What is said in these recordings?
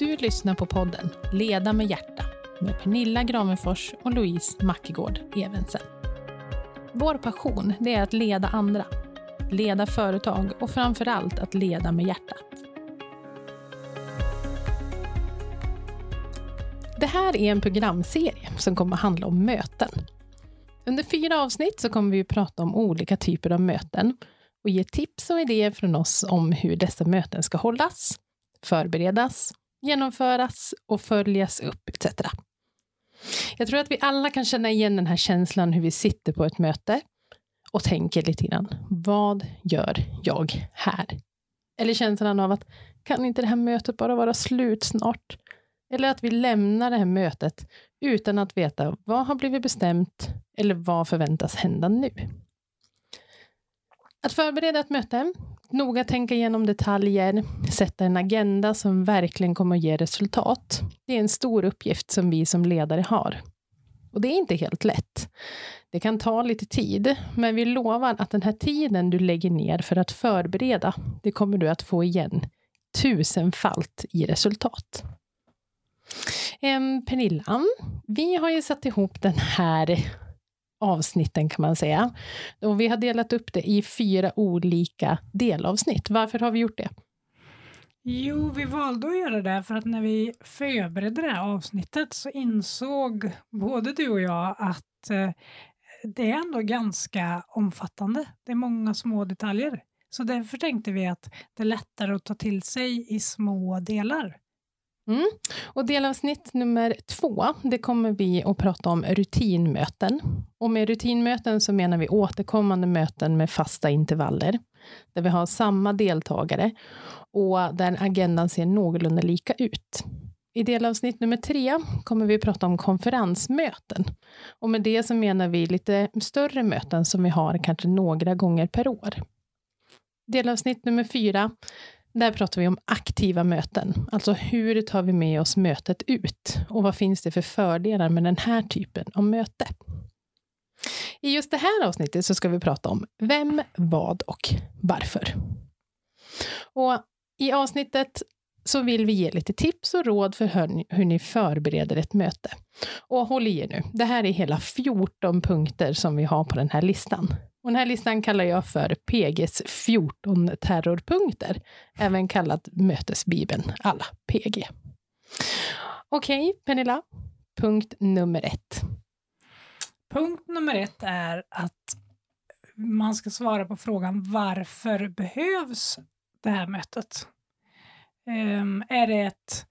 Du lyssnar på podden Leda med hjärta med Pernilla Gravenfors och Louise Mackegård Evensen. Vår passion det är att leda andra, leda företag och framför allt att leda med hjärtat. Det här är en programserie som kommer att handla om möten. Under fyra avsnitt så kommer vi att prata om olika typer av möten och ge tips och idéer från oss om hur dessa möten ska hållas, förberedas, genomföras och följas upp etc. Jag tror att vi alla kan känna igen den här känslan hur vi sitter på ett möte och tänker lite grann. Vad gör jag här? Eller känslan av att kan inte det här mötet bara vara slut snart? Eller att vi lämnar det här mötet utan att veta vad har blivit bestämt eller vad förväntas hända nu. Att förbereda ett möte, noga tänka igenom detaljer, sätta en agenda som verkligen kommer att ge resultat. Det är en stor uppgift som vi som ledare har. Och det är inte helt lätt. Det kan ta lite tid, men vi lovar att den här tiden du lägger ner för att förbereda, det kommer du att få igen tusenfalt i resultat. Pernilla, vi har ju satt ihop den här avsnitten kan man säga. Och vi har delat upp det i fyra olika delavsnitt. Varför har vi gjort det? Jo, vi valde att göra det för att när vi förberedde det här avsnittet så insåg både du och jag att eh, det är ändå ganska omfattande. Det är många små detaljer. Så därför tänkte vi att det är lättare att ta till sig i små delar. Mm. Och delavsnitt nummer två, det kommer vi att prata om rutinmöten. Och med rutinmöten så menar vi återkommande möten med fasta intervaller, där vi har samma deltagare och där agendan ser någorlunda lika ut. I delavsnitt nummer tre kommer vi att prata om konferensmöten. Och med det så menar vi lite större möten som vi har kanske några gånger per år. Delavsnitt nummer fyra där pratar vi om aktiva möten, alltså hur tar vi med oss mötet ut och vad finns det för fördelar med den här typen av möte? I just det här avsnittet så ska vi prata om vem, vad och varför. Och I avsnittet så vill vi ge lite tips och råd för hur ni förbereder ett möte. Och håll i er nu, det här är hela 14 punkter som vi har på den här listan. Och den här listan kallar jag för PGs 14 terrorpunkter, även kallat Mötesbibeln alla PG. Okej, okay, Pernilla, punkt nummer ett. Punkt nummer ett är att man ska svara på frågan varför behövs det här mötet? Um, är det ett,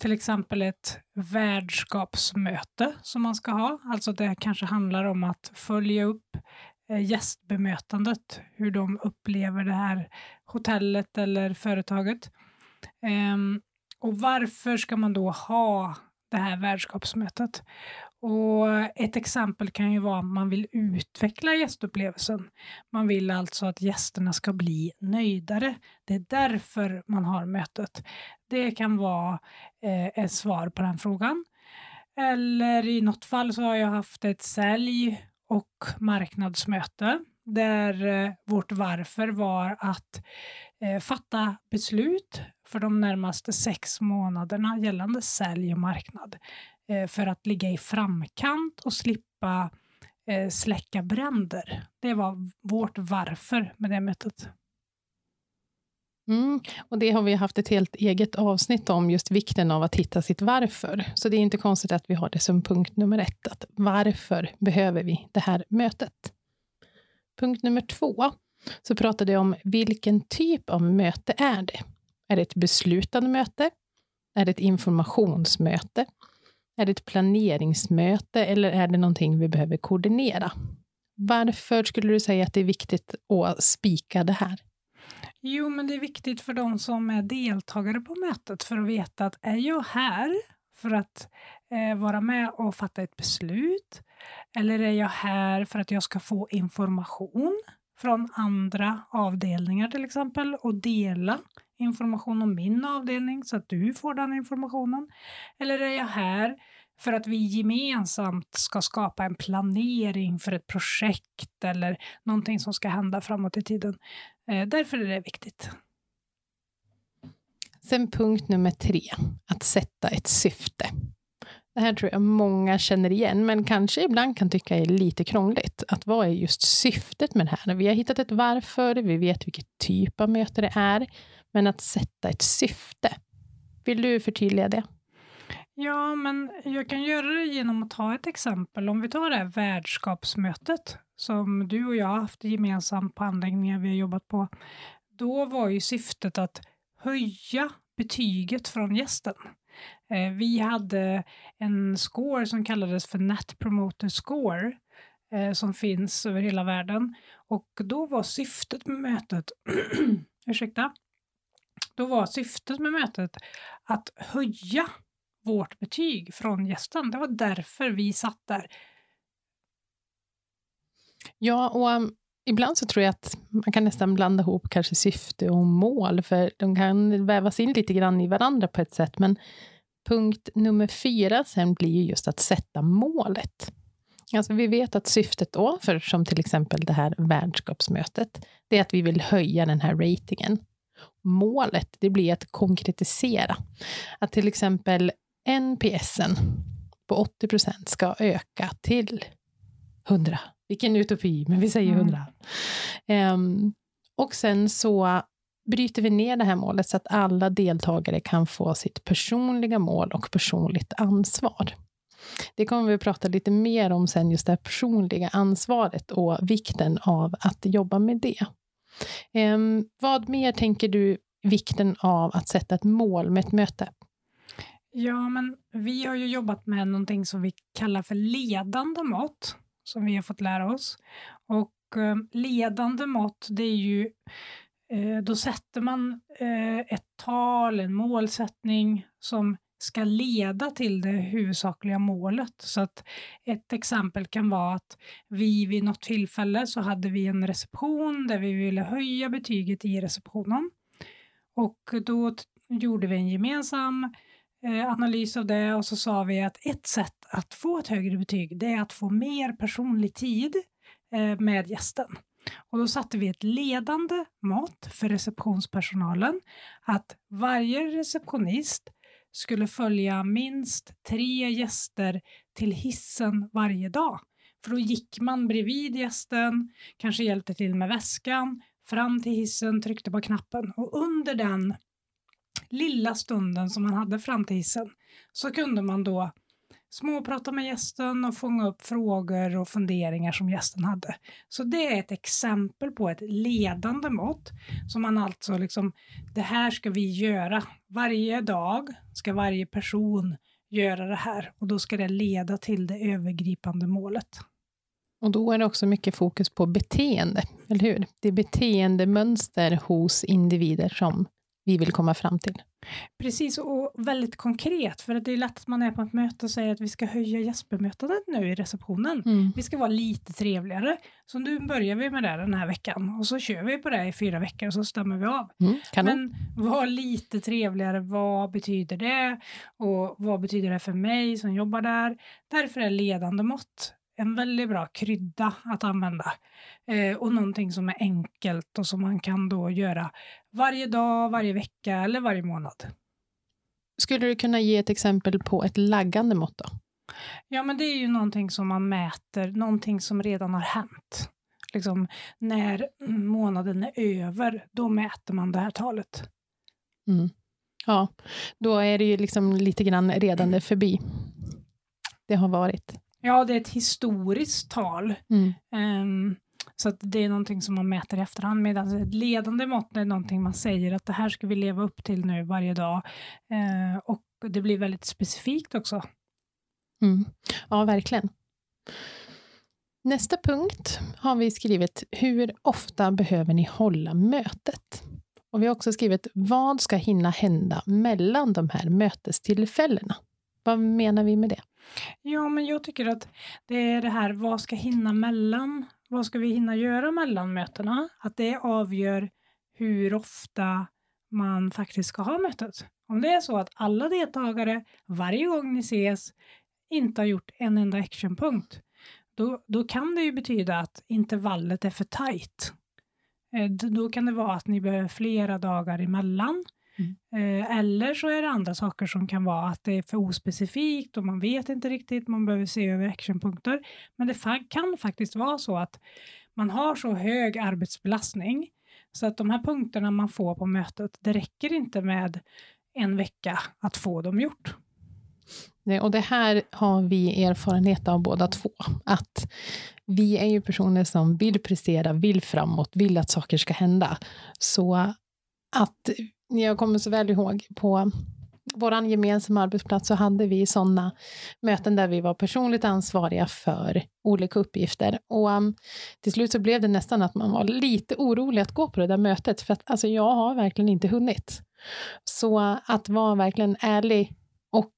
till exempel ett värdskapsmöte som man ska ha? Alltså det kanske handlar om att följa upp Eh, gästbemötandet, hur de upplever det här hotellet eller företaget. Um, och varför ska man då ha det här värdskapsmötet? Och ett exempel kan ju vara att man vill utveckla gästupplevelsen. Man vill alltså att gästerna ska bli nöjdare. Det är därför man har mötet. Det kan vara eh, ett svar på den frågan. Eller i något fall så har jag haft ett sälj och marknadsmöte där eh, vårt varför var att eh, fatta beslut för de närmaste sex månaderna gällande sälj och marknad Eh, för att ligga i framkant och slippa eh, släcka bränder. Det var vårt varför med det mötet. Mm, och det har vi haft ett helt eget avsnitt om, just vikten av att hitta sitt varför. Så det är inte konstigt att vi har det som punkt nummer ett, att varför behöver vi det här mötet? Punkt nummer två, så pratade jag om vilken typ av möte är det? Är det ett beslutande möte? Är det ett informationsmöte? Är det ett planeringsmöte eller är det någonting vi behöver koordinera? Varför skulle du säga att det är viktigt att spika det här? Jo, men det är viktigt för de som är deltagare på mötet för att veta att är jag här för att eh, vara med och fatta ett beslut? Eller är jag här för att jag ska få information från andra avdelningar till exempel och dela information om min avdelning så att du får den informationen? Eller är jag här för att vi gemensamt ska skapa en planering för ett projekt eller någonting som ska hända framåt i tiden. Eh, därför är det viktigt. Sen punkt nummer tre, att sätta ett syfte. Det här tror jag många känner igen, men kanske ibland kan tycka är lite krångligt. Att vad är just syftet med det här? Vi har hittat ett varför, vi vet vilket typ av möte det är, men att sätta ett syfte. Vill du förtydliga det? Ja, men jag kan göra det genom att ta ett exempel. Om vi tar det här värdskapsmötet som du och jag har haft gemensamt på anläggningar vi har jobbat på. Då var ju syftet att höja betyget från gästen. Eh, vi hade en score som kallades för Net Promoter Score eh, som finns över hela världen. Och då var syftet med mötet, ursäkta, då var syftet med mötet att höja vårt betyg från gästen. Det var därför vi satt där. Ja, och um, ibland så tror jag att man kan nästan blanda ihop kanske syfte och mål, för de kan vävas in lite grann i varandra på ett sätt. Men punkt nummer fyra sen blir ju just att sätta målet. Alltså vi vet att syftet då, för som till exempel det här värdskapsmötet, det är att vi vill höja den här ratingen. Målet, det blir att konkretisera. Att till exempel NPSen på 80 procent ska öka till 100. Vilken utopi, men vi säger 100. Mm. Um, och sen så bryter vi ner det här målet så att alla deltagare kan få sitt personliga mål och personligt ansvar. Det kommer vi att prata lite mer om sen, just det här personliga ansvaret och vikten av att jobba med det. Ehm, vad mer tänker du vikten av att sätta ett mål med ett möte? Ja, men vi har ju jobbat med någonting som vi kallar för ledande mått, som vi har fått lära oss. Och eh, ledande mått, det är ju eh, då sätter man eh, ett tal, en målsättning som ska leda till det huvudsakliga målet. Så att ett exempel kan vara att vi vid något tillfälle så hade vi en reception där vi ville höja betyget i receptionen. Och då gjorde vi en gemensam eh, analys av det och så sa vi att ett sätt att få ett högre betyg det är att få mer personlig tid eh, med gästen. Och då satte vi ett ledande mått för receptionspersonalen att varje receptionist skulle följa minst tre gäster till hissen varje dag. För då gick man bredvid gästen, kanske hjälpte till med väskan, fram till hissen, tryckte på knappen och under den lilla stunden som man hade fram till hissen så kunde man då småprata med gästen och fånga upp frågor och funderingar som gästen hade. Så det är ett exempel på ett ledande mått som man alltså liksom, det här ska vi göra. Varje dag ska varje person göra det här och då ska det leda till det övergripande målet. Och då är det också mycket fokus på beteende, eller hur? Det är beteendemönster hos individer som vi vill komma fram till. Precis, och väldigt konkret, för det är lätt att man är på ett möte och säger att vi ska höja gästbemötandet nu i receptionen. Mm. Vi ska vara lite trevligare. Så nu börjar vi med det den här veckan och så kör vi på det i fyra veckor och så stämmer vi av. Mm, Men var lite trevligare, vad betyder det? Och vad betyder det för mig som jobbar där? Därför är ledande mått en väldigt bra krydda att använda. Eh, och någonting som är enkelt och som man kan då göra varje dag, varje vecka eller varje månad. Skulle du kunna ge ett exempel på ett laggande mått då? Ja, men det är ju någonting som man mäter, någonting som redan har hänt. Liksom, när månaden är över, då mäter man det här talet. Mm. Ja, då är det ju liksom lite grann redan förbi. Det har varit. Ja, det är ett historiskt tal. Mm. Um, så det är någonting som man mäter i efterhand, medan ett ledande mått är någonting man säger att det här ska vi leva upp till nu varje dag. Uh, och det blir väldigt specifikt också. Mm. Ja, verkligen. Nästa punkt har vi skrivit, hur ofta behöver ni hålla mötet? Och vi har också skrivit, vad ska hinna hända mellan de här mötestillfällena? Vad menar vi med det? Ja, men jag tycker att det är det här, vad ska hinna mellan? Vad ska vi hinna göra mellan mötena? Att det avgör hur ofta man faktiskt ska ha mötet. Om det är så att alla deltagare varje gång ni ses inte har gjort en enda actionpunkt, då, då kan det ju betyda att intervallet är för tajt. Eh, då kan det vara att ni behöver flera dagar emellan Mm. Eh, eller så är det andra saker som kan vara att det är för ospecifikt och man vet inte riktigt, man behöver se över actionpunkter. Men det kan faktiskt vara så att man har så hög arbetsbelastning så att de här punkterna man får på mötet, det räcker inte med en vecka att få dem gjort. Och det här har vi erfarenhet av båda två. Att vi är ju personer som vill prestera, vill framåt, vill att saker ska hända. Så att jag kommer så väl ihåg på vår gemensamma arbetsplats så hade vi sådana möten där vi var personligt ansvariga för olika uppgifter. Och um, till slut så blev det nästan att man var lite orolig att gå på det där mötet, för att alltså, jag har verkligen inte hunnit. Så att vara verkligen ärlig och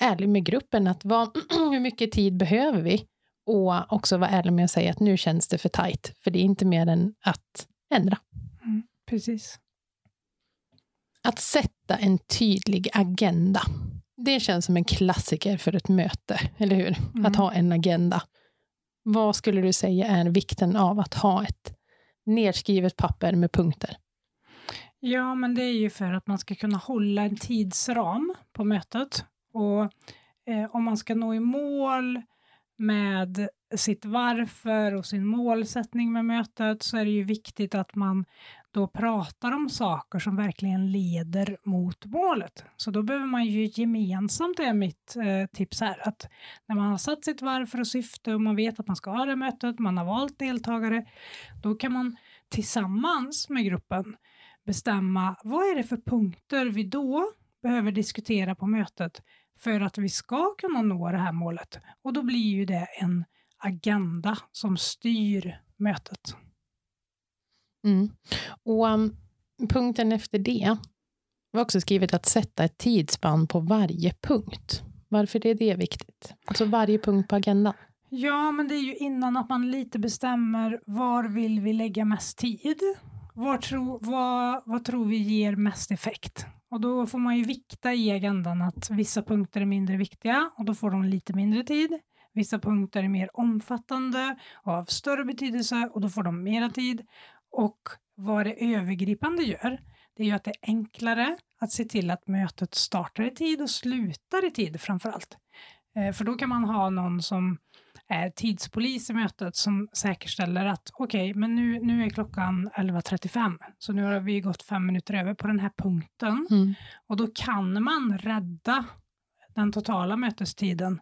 ärlig med gruppen, att vara, hur mycket tid behöver vi? Och också vara ärlig med att säga att nu känns det för tajt, för det är inte mer än att ändra. Mm, precis. Att sätta en tydlig agenda. Det känns som en klassiker för ett möte, eller hur? Mm. Att ha en agenda. Vad skulle du säga är vikten av att ha ett nedskrivet papper med punkter? Ja, men det är ju för att man ska kunna hålla en tidsram på mötet. Och eh, om man ska nå i mål med sitt varför och sin målsättning med mötet så är det ju viktigt att man då pratar om saker som verkligen leder mot målet. Så då behöver man ju gemensamt, det är mitt eh, tips här, att när man har satt sitt varför och syfte och man vet att man ska ha det mötet, man har valt deltagare, då kan man tillsammans med gruppen bestämma vad är det för punkter vi då behöver diskutera på mötet för att vi ska kunna nå det här målet. Och då blir ju det en agenda som styr mötet. Mm. Och um, punkten efter det var också skrivet att sätta ett tidsspann på varje punkt. Varför är det viktigt? Alltså varje punkt på agendan. Ja, men det är ju innan att man lite bestämmer var vill vi lägga mest tid? Var tro, vad, vad tror vi ger mest effekt? Och då får man ju vikta i agendan att vissa punkter är mindre viktiga och då får de lite mindre tid. Vissa punkter är mer omfattande och av större betydelse och då får de mera tid. Och vad det övergripande gör, det är ju att det är enklare att se till att mötet startar i tid och slutar i tid framför allt. Eh, för då kan man ha någon som är tidspolis i mötet som säkerställer att okej, okay, men nu, nu är klockan 11.35, så nu har vi gått fem minuter över på den här punkten. Mm. Och då kan man rädda den totala mötestiden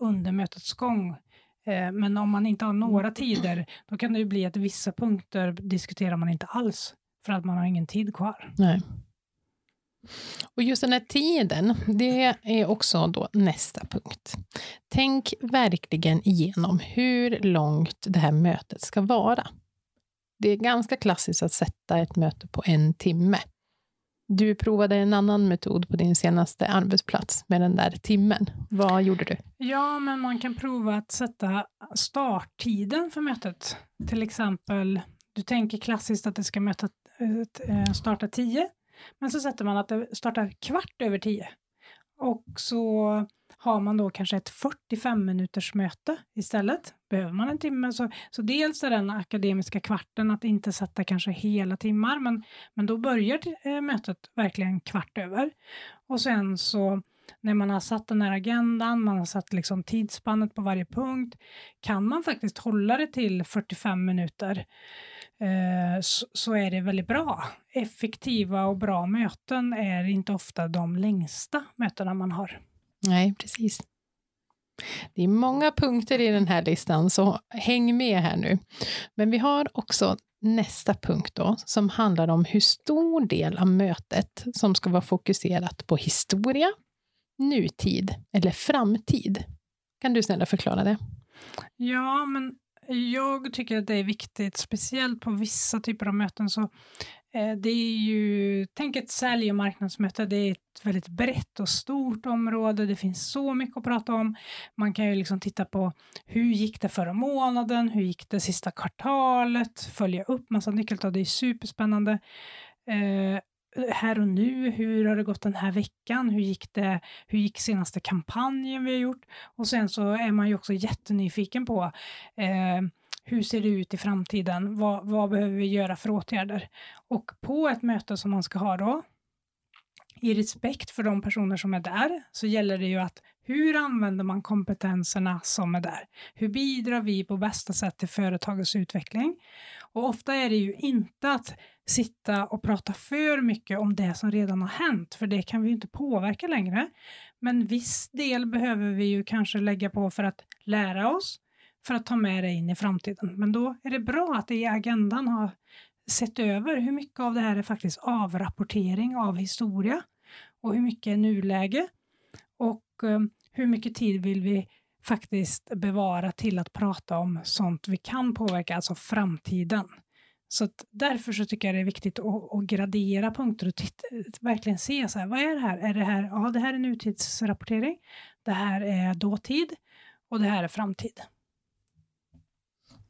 under mötets gång. Eh, men om man inte har några tider, då kan det ju bli att vissa punkter diskuterar man inte alls, för att man har ingen tid kvar. Nej. Och just den här tiden, det är också då nästa punkt. Tänk verkligen igenom hur långt det här mötet ska vara. Det är ganska klassiskt att sätta ett möte på en timme. Du provade en annan metod på din senaste arbetsplats med den där timmen. Vad gjorde du? Ja, men man kan prova att sätta starttiden för mötet. Till exempel, du tänker klassiskt att det ska möta, eh, starta 10 men så sätter man att det startar kvart över tio. Och så har man då kanske ett 45 minuters möte istället. Behöver man en timme så, så dels är den akademiska kvarten att inte sätta kanske hela timmar, men, men då börjar eh, mötet verkligen kvart över. Och sen så när man har satt den här agendan, man har satt liksom tidsspannet på varje punkt, kan man faktiskt hålla det till 45 minuter så, är det väldigt bra. Effektiva och bra möten är inte ofta de längsta mötena man har. Nej, precis. Det är många punkter i den här listan, så häng med här nu. Men vi har också nästa punkt då, som handlar om hur stor del av mötet som ska vara fokuserat på historia, nutid eller framtid. Kan du snälla förklara det? Ja, men jag tycker att det är viktigt, speciellt på vissa typer av möten. Så eh, det är ju, tänk ett sälj och marknadsmöte, det är ett väldigt brett och stort område, det finns så mycket att prata om. Man kan ju liksom titta på hur gick det förra månaden, hur gick det sista kvartalet, följa upp massa nyckeltal, det är superspännande. Eh, här och nu, hur har det gått den här veckan, hur gick det, hur gick senaste kampanjen vi har gjort? Och sen så är man ju också jättenyfiken på eh, hur ser det ut i framtiden? Vad, vad behöver vi göra för åtgärder? Och på ett möte som man ska ha då, i respekt för de personer som är där så gäller det ju att hur använder man kompetenserna som är där? Hur bidrar vi på bästa sätt till företagets utveckling? Och ofta är det ju inte att sitta och prata för mycket om det som redan har hänt, för det kan vi ju inte påverka längre. Men viss del behöver vi ju kanske lägga på för att lära oss, för att ta med det in i framtiden. Men då är det bra att det i agendan har sett över hur mycket av det här är faktiskt avrapportering av historia och hur mycket är nuläge och um, hur mycket tid vill vi faktiskt bevara till att prata om sånt vi kan påverka, alltså framtiden. Så därför så tycker jag det är viktigt att, att gradera punkter och titta, verkligen se så här, vad är det här? Är det här, ja det här är nutidsrapportering, det här är dåtid och det här är framtid.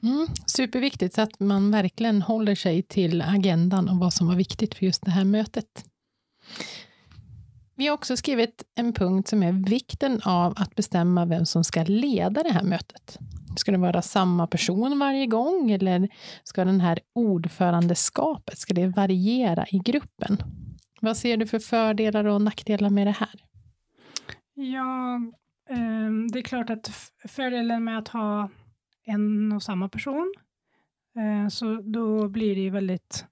Mm, superviktigt så att man verkligen håller sig till agendan och vad som var viktigt för just det här mötet. Vi har också skrivit en punkt som är vikten av att bestämma vem som ska leda det här mötet. Ska det vara samma person varje gång eller ska den här ordförandeskapet, ska det variera i gruppen? Vad ser du för fördelar och nackdelar med det här? Ja, ehm, det är klart att fördelen med att ha en och samma person, eh, så då blir det ju väldigt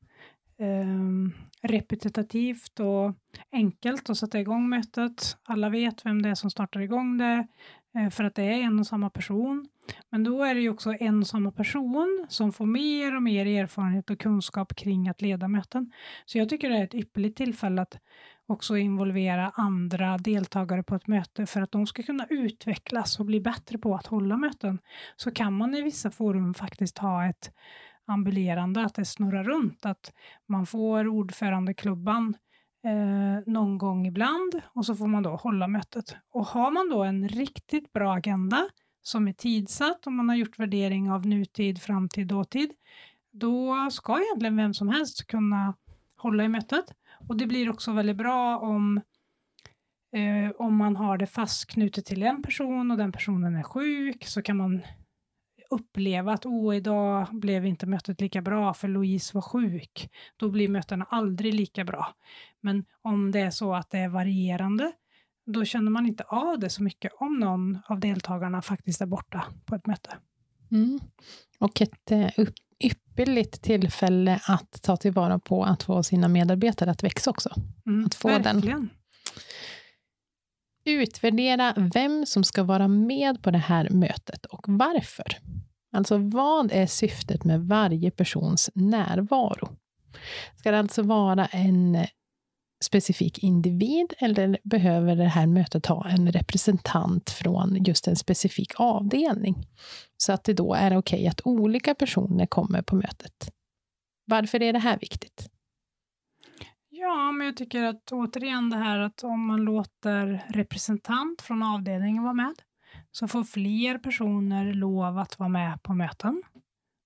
ehm, repetitivt och enkelt att sätta igång mötet. Alla vet vem det är som startar igång det, eh, för att det är en och samma person. Men då är det ju också en och samma person som får mer och mer erfarenhet och kunskap kring att leda möten. Så jag tycker det är ett ypperligt tillfälle att också involvera andra deltagare på ett möte för att de ska kunna utvecklas och bli bättre på att hålla möten. Så kan man i vissa forum faktiskt ha ett ambulerande, att det snurrar runt, att man får ordförandeklubban eh, någon gång ibland och så får man då hålla mötet. Och har man då en riktigt bra agenda som är tidsatt och man har gjort värdering av nutid, framtid, dåtid, då ska egentligen vem som helst kunna hålla i mötet. Och det blir också väldigt bra om eh, om man har det fastknutet till en person och den personen är sjuk så kan man uppleva att oh, idag blev inte mötet lika bra för Louise var sjuk. Då blir mötena aldrig lika bra. Men om det är så att det är varierande, då känner man inte av det så mycket om någon av deltagarna faktiskt är borta på ett möte. Mm. Och ett eh, ypperligt tillfälle att ta tillvara på att få sina medarbetare att växa också. Mm, att få verkligen. den. Utvärdera vem som ska vara med på det här mötet och varför. Alltså vad är syftet med varje persons närvaro? Ska det alltså vara en specifik individ eller behöver det här mötet ha en representant från just en specifik avdelning? Så att det då är okej okay att olika personer kommer på mötet. Varför är det här viktigt? Ja, men jag tycker att återigen det här att om man låter representant från avdelningen vara med så får fler personer lov att vara med på möten.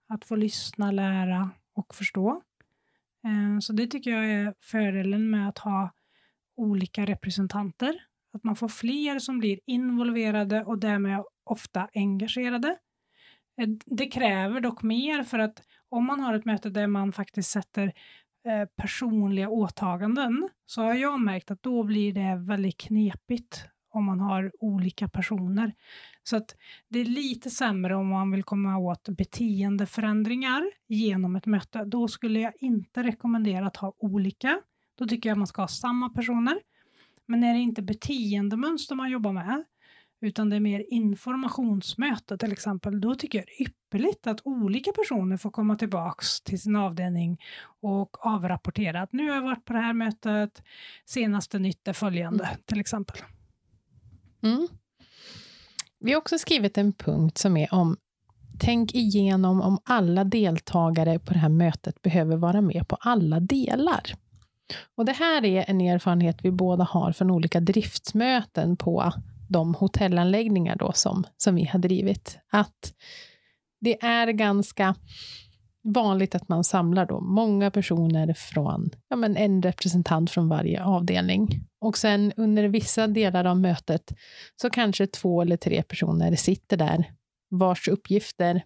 Att få lyssna, lära och förstå. Eh, så det tycker jag är fördelen med att ha olika representanter. Att man får fler som blir involverade och därmed ofta engagerade. Eh, det kräver dock mer för att om man har ett möte där man faktiskt sätter Eh, personliga åtaganden så har jag märkt att då blir det väldigt knepigt om man har olika personer. Så att det är lite sämre om man vill komma åt beteendeförändringar genom ett möte. Då skulle jag inte rekommendera att ha olika. Då tycker jag man ska ha samma personer. Men är det inte beteendemönster man jobbar med, utan det är mer informationsmöte till exempel, då tycker jag det är ypperligt att olika personer får komma tillbaks till sin avdelning och avrapportera att nu har jag varit på det här mötet, senaste nytt är följande mm. till exempel. Mm. Vi har också skrivit en punkt som är om Tänk igenom om alla deltagare på det här mötet behöver vara med på alla delar. Och Det här är en erfarenhet vi båda har från olika driftsmöten på de hotellanläggningar då som, som vi har drivit. Att det är ganska vanligt att man samlar då många personer från, ja men en representant från varje avdelning. Och sen under vissa delar av mötet så kanske två eller tre personer sitter där vars uppgifter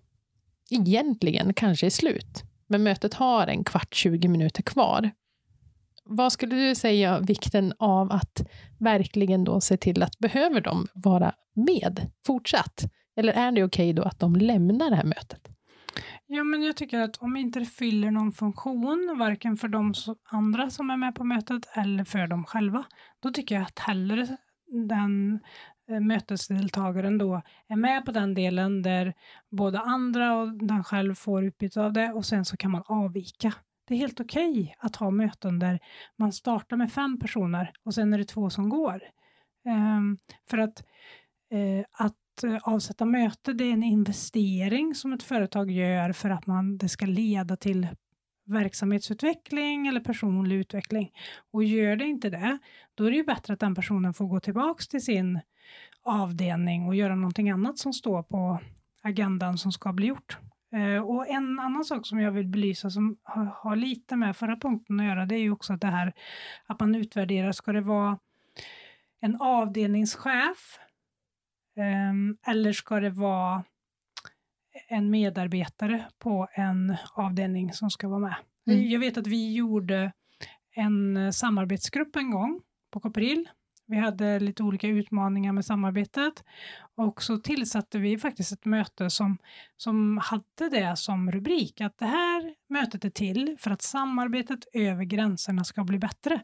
egentligen kanske är slut. Men mötet har en kvart, 20 minuter kvar. Vad skulle du säga vikten av att verkligen då se till att behöver de vara med fortsatt? Eller är det okej okay då att de lämnar det här mötet? Ja, men jag tycker att om inte det fyller någon funktion, varken för de andra som är med på mötet eller för dem själva, då tycker jag att hellre den eh, mötesdeltagaren då är med på den delen där både andra och den själv får utbyte av det och sen så kan man avvika. Det är helt okej okay att ha möten där man startar med fem personer och sen är det två som går. Ehm, för att, eh, att eh, avsätta möte, det är en investering som ett företag gör för att man, det ska leda till verksamhetsutveckling eller personlig utveckling. Och gör det inte det, då är det ju bättre att den personen får gå tillbaks till sin avdelning och göra någonting annat som står på agendan som ska bli gjort. Eh, och en annan sak som jag vill belysa som har lite med förra punkten att göra, det är ju också att det här att man utvärderar, ska det vara en avdelningschef Um, eller ska det vara en medarbetare på en avdelning som ska vara med? Mm. Jag vet att vi gjorde en samarbetsgrupp en gång på Copril. Vi hade lite olika utmaningar med samarbetet och så tillsatte vi faktiskt ett möte som, som hade det som rubrik att det här mötet är till för att samarbetet över gränserna ska bli bättre.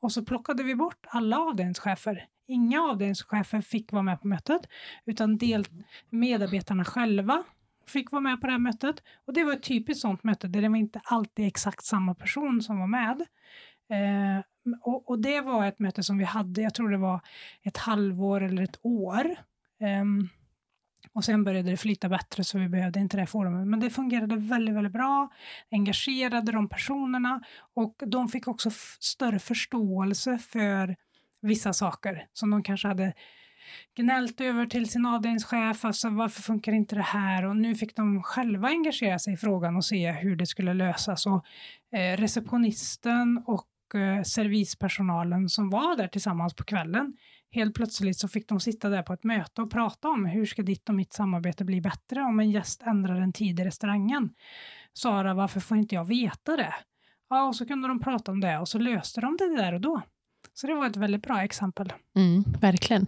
Och så plockade vi bort alla avdelningschefer Inga avdelningschefer fick vara med på mötet, utan del, medarbetarna själva fick vara med på det här mötet. Och det var ett typiskt sådant möte där det var inte alltid exakt samma person som var med. Eh, och, och, det var ett möte som vi hade, jag tror det var ett halvår eller ett år. Um, och sen började det flyta bättre så vi behövde inte det forumet. Men det fungerade väldigt, väldigt bra, engagerade de personerna och de fick också större förståelse för vissa saker som de kanske hade gnällt över till sin avdelningschef, alltså varför funkar inte det här? Och nu fick de själva engagera sig i frågan och se hur det skulle lösas. Och eh, receptionisten och Eh, servispersonalen som var där tillsammans på kvällen, helt plötsligt så fick de sitta där på ett möte och prata om hur ska ditt och mitt samarbete bli bättre om en gäst ändrar en tid i restaurangen. Sara, varför får inte jag veta det? Ja, och så kunde de prata om det och så löste de det där och då. Så det var ett väldigt bra exempel. Mm, verkligen.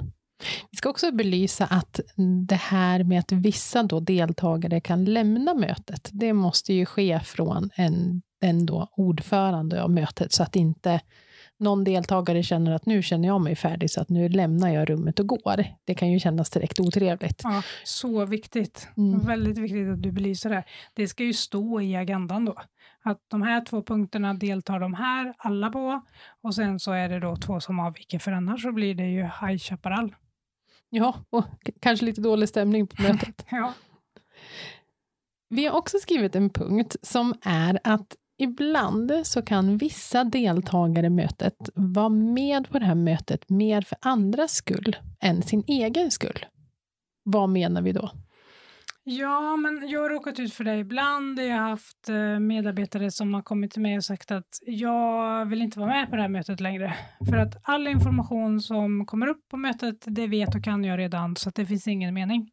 Vi ska också belysa att det här med att vissa då deltagare kan lämna mötet, det måste ju ske från en, en då ordförande av mötet, så att inte någon deltagare känner att nu känner jag mig färdig, så att nu lämnar jag rummet och går. Det kan ju kännas direkt otrevligt. Ja, så viktigt. Mm. Väldigt viktigt att du belyser det. Det ska ju stå i agendan då. Att de här två punkterna deltar de här alla på och sen så är det då två som avviker, för annars så blir det ju High Chaparral. Ja, och kanske lite dålig stämning på mötet. ja. Vi har också skrivit en punkt som är att ibland så kan vissa deltagare i mötet vara med på det här mötet mer för andras skull än sin egen skull. Vad menar vi då? Ja, men jag har råkat ut för det ibland. Jag har haft eh, medarbetare som har kommit till mig och sagt att jag vill inte vara med på det här mötet längre. För att all information som kommer upp på mötet, det vet och kan jag redan, så att det finns ingen mening.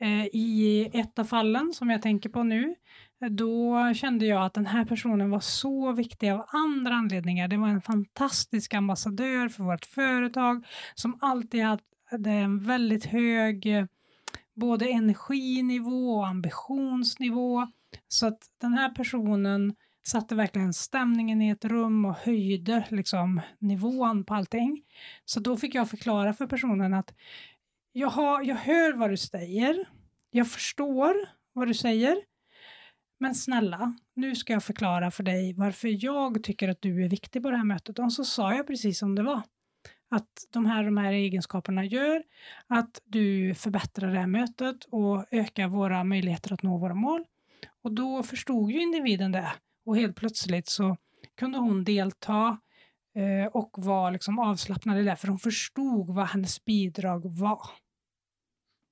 Eh, I ett av fallen som jag tänker på nu, då kände jag att den här personen var så viktig av andra anledningar. Det var en fantastisk ambassadör för vårt företag som alltid hade en väldigt hög både energinivå och ambitionsnivå. Så att den här personen satte verkligen stämningen i ett rum och höjde liksom nivån på allting. Så då fick jag förklara för personen att jag, har, jag hör vad du säger, jag förstår vad du säger, men snälla, nu ska jag förklara för dig varför jag tycker att du är viktig på det här mötet. Och så sa jag precis som det var att de här, de här egenskaperna gör att du förbättrar det här mötet och ökar våra möjligheter att nå våra mål. Och då förstod ju individen det och helt plötsligt så kunde hon delta eh, och var liksom avslappnad i det, för hon förstod vad hennes bidrag var.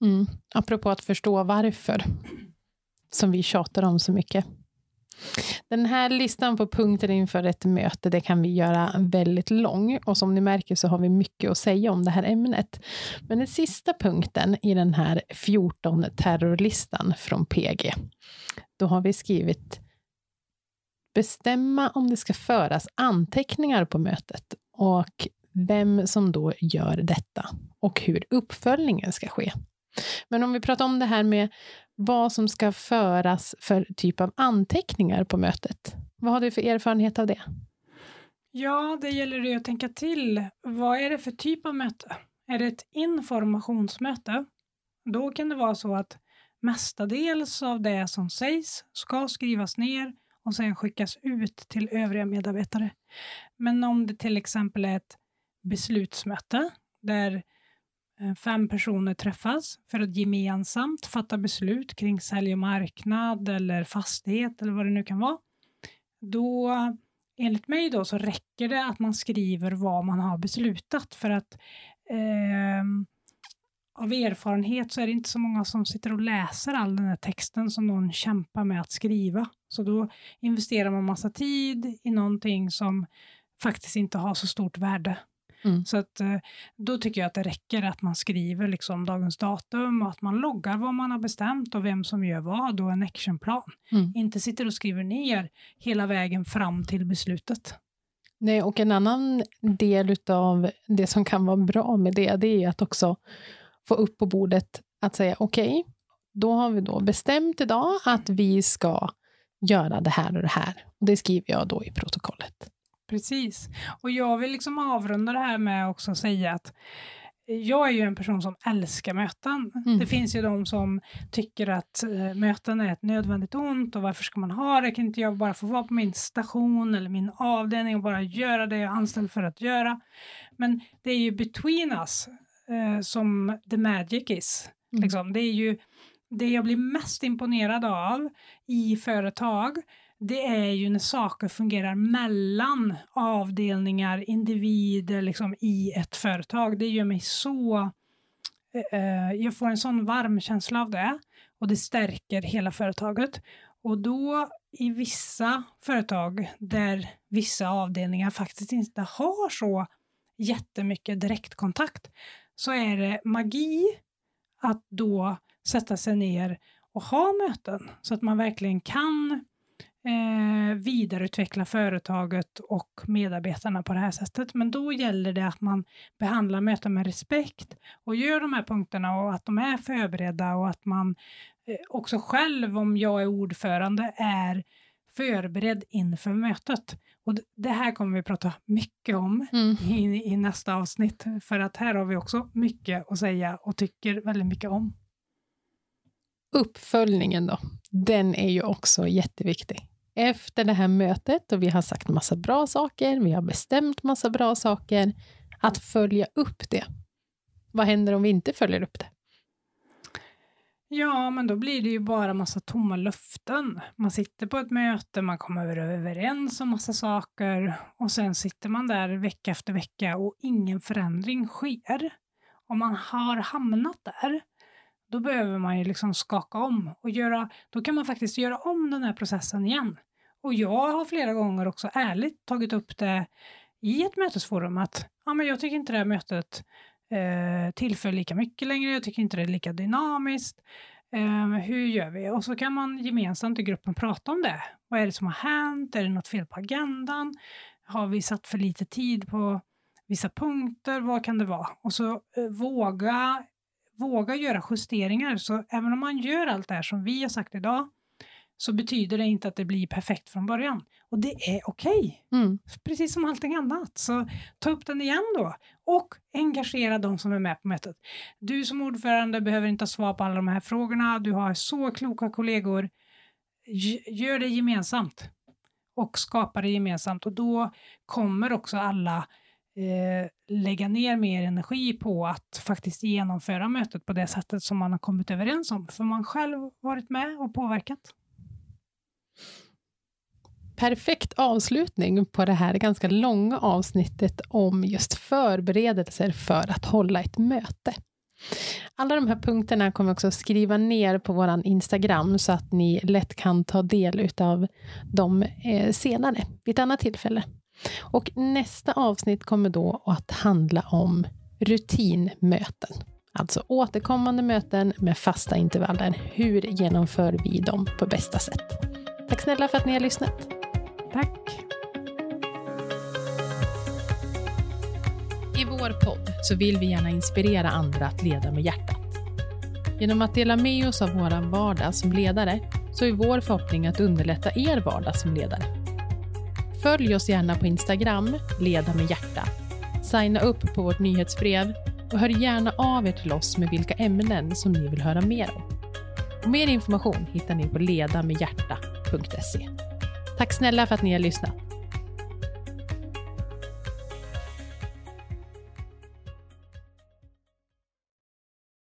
Mm. Apropå att förstå varför, som vi tjatar om så mycket. Den här listan på punkter inför ett möte, det kan vi göra väldigt lång och som ni märker så har vi mycket att säga om det här ämnet. Men den sista punkten i den här 14 terrorlistan från PG, då har vi skrivit bestämma om det ska föras anteckningar på mötet och vem som då gör detta och hur uppföljningen ska ske. Men om vi pratar om det här med vad som ska föras för typ av anteckningar på mötet. Vad har du för erfarenhet av det? Ja, det gäller ju att tänka till. Vad är det för typ av möte? Är det ett informationsmöte? Då kan det vara så att mestadels av det som sägs ska skrivas ner och sen skickas ut till övriga medarbetare. Men om det till exempel är ett beslutsmöte där Eh, fem personer träffas för att gemensamt fatta beslut kring sälj och marknad eller fastighet eller vad det nu kan vara. Då, enligt mig då, så räcker det att man skriver vad man har beslutat för att eh, av erfarenhet så är det inte så många som sitter och läser all den här texten som någon kämpar med att skriva. Så då investerar man massa tid i någonting som faktiskt inte har så stort värde. Mm. Så att, eh, då tycker jag att det räcker att man skriver liksom dagens datum och att man loggar vad man har bestämt och vem som gör vad och en actionplan. Mm. Inte sitter och skriver ner hela vägen fram till beslutet. Nej, och en annan del av det som kan vara bra med det, det är att också få upp på bordet att säga okej, okay, då har vi då bestämt idag att vi ska göra det här och det här. Det skriver jag då i protokollet. Precis. Och jag vill liksom avrunda det här med också säga att jag är ju en person som älskar möten. Mm. Det finns ju de som tycker att uh, möten är ett nödvändigt ont och varför ska man ha det? Kan inte jag bara få vara på min station eller min avdelning och bara göra det jag är anställd för att göra? Men det är ju between us uh, som the magic is. Mm. Liksom. Det är ju det jag blir mest imponerad av i företag det är ju när saker fungerar mellan avdelningar, individer liksom, i ett företag. Det gör mig så... Eh, eh, jag får en sån varm känsla av det och det stärker hela företaget. Och då i vissa företag där vissa avdelningar faktiskt inte har så jättemycket direktkontakt så är det magi att då sätta sig ner och ha möten så att man verkligen kan eh, vidareutveckla företaget och medarbetarna på det här sättet. Men då gäller det att man behandlar möten med respekt och gör de här punkterna och att de är förberedda och att man eh, också själv, om jag är ordförande, är förberedd inför mötet. Och det här kommer vi prata mycket om mm. i, i, nästa avsnitt, för att här har vi också mycket att säga och tycker väldigt mycket om. Uppföljningen då, den är ju också jätteviktig efter det här mötet och vi har sagt massa bra saker, vi har bestämt massa bra saker, att följa upp det. Vad händer om vi inte följer upp det? Ja, men då blir det ju bara massa tomma löften. Man sitter på ett möte, man kommer överens om massa saker och sen sitter man där vecka efter vecka och ingen förändring sker. Om man har hamnat där, då behöver man ju liksom skaka om och göra, då kan man faktiskt göra om den här processen igen. Och jag har flera gånger också ärligt tagit upp det i ett mötesforum att ja, men jag tycker inte det här mötet eh, tillför lika mycket längre, jag tycker inte det är lika dynamiskt. Eh, hur gör vi? Och så kan man gemensamt i gruppen prata om det. Vad är det som har hänt? Är det något fel på agendan? Har vi satt för lite tid på vissa punkter? Vad kan det vara? Och så eh, våga, våga göra justeringar. Så även om man gör allt det här som vi har sagt idag, så betyder det inte att det blir perfekt från början. Och det är okej, okay. mm. precis som allting annat. Så ta upp den igen då och engagera de som är med på mötet. Du som ordförande behöver inte ha svar på alla de här frågorna. Du har så kloka kollegor. Gör det gemensamt och skapa det gemensamt och då kommer också alla eh, lägga ner mer energi på att faktiskt genomföra mötet på det sättet som man har kommit överens om, för man själv varit med och påverkat perfekt avslutning på det här ganska långa avsnittet om just förberedelser för att hålla ett möte. Alla de här punkterna kommer jag också skriva ner på vår Instagram så att ni lätt kan ta del av dem eh, senare, vid ett annat tillfälle. Och nästa avsnitt kommer då att handla om rutinmöten. Alltså återkommande möten med fasta intervaller. Hur genomför vi dem på bästa sätt? Tack snälla för att ni har lyssnat. Tack. I vår podd så vill vi gärna inspirera andra att leda med hjärtat. Genom att dela med oss av vår vardag som ledare så är vår förhoppning att underlätta er vardag som ledare. Följ oss gärna på Instagram, Leda med hjärta. Signa upp på vårt nyhetsbrev och hör gärna av er till oss med vilka ämnen som ni vill höra mer om. Och mer information hittar ni på ledamedhjärta.se. Tack snälla för att ni har lyssnat.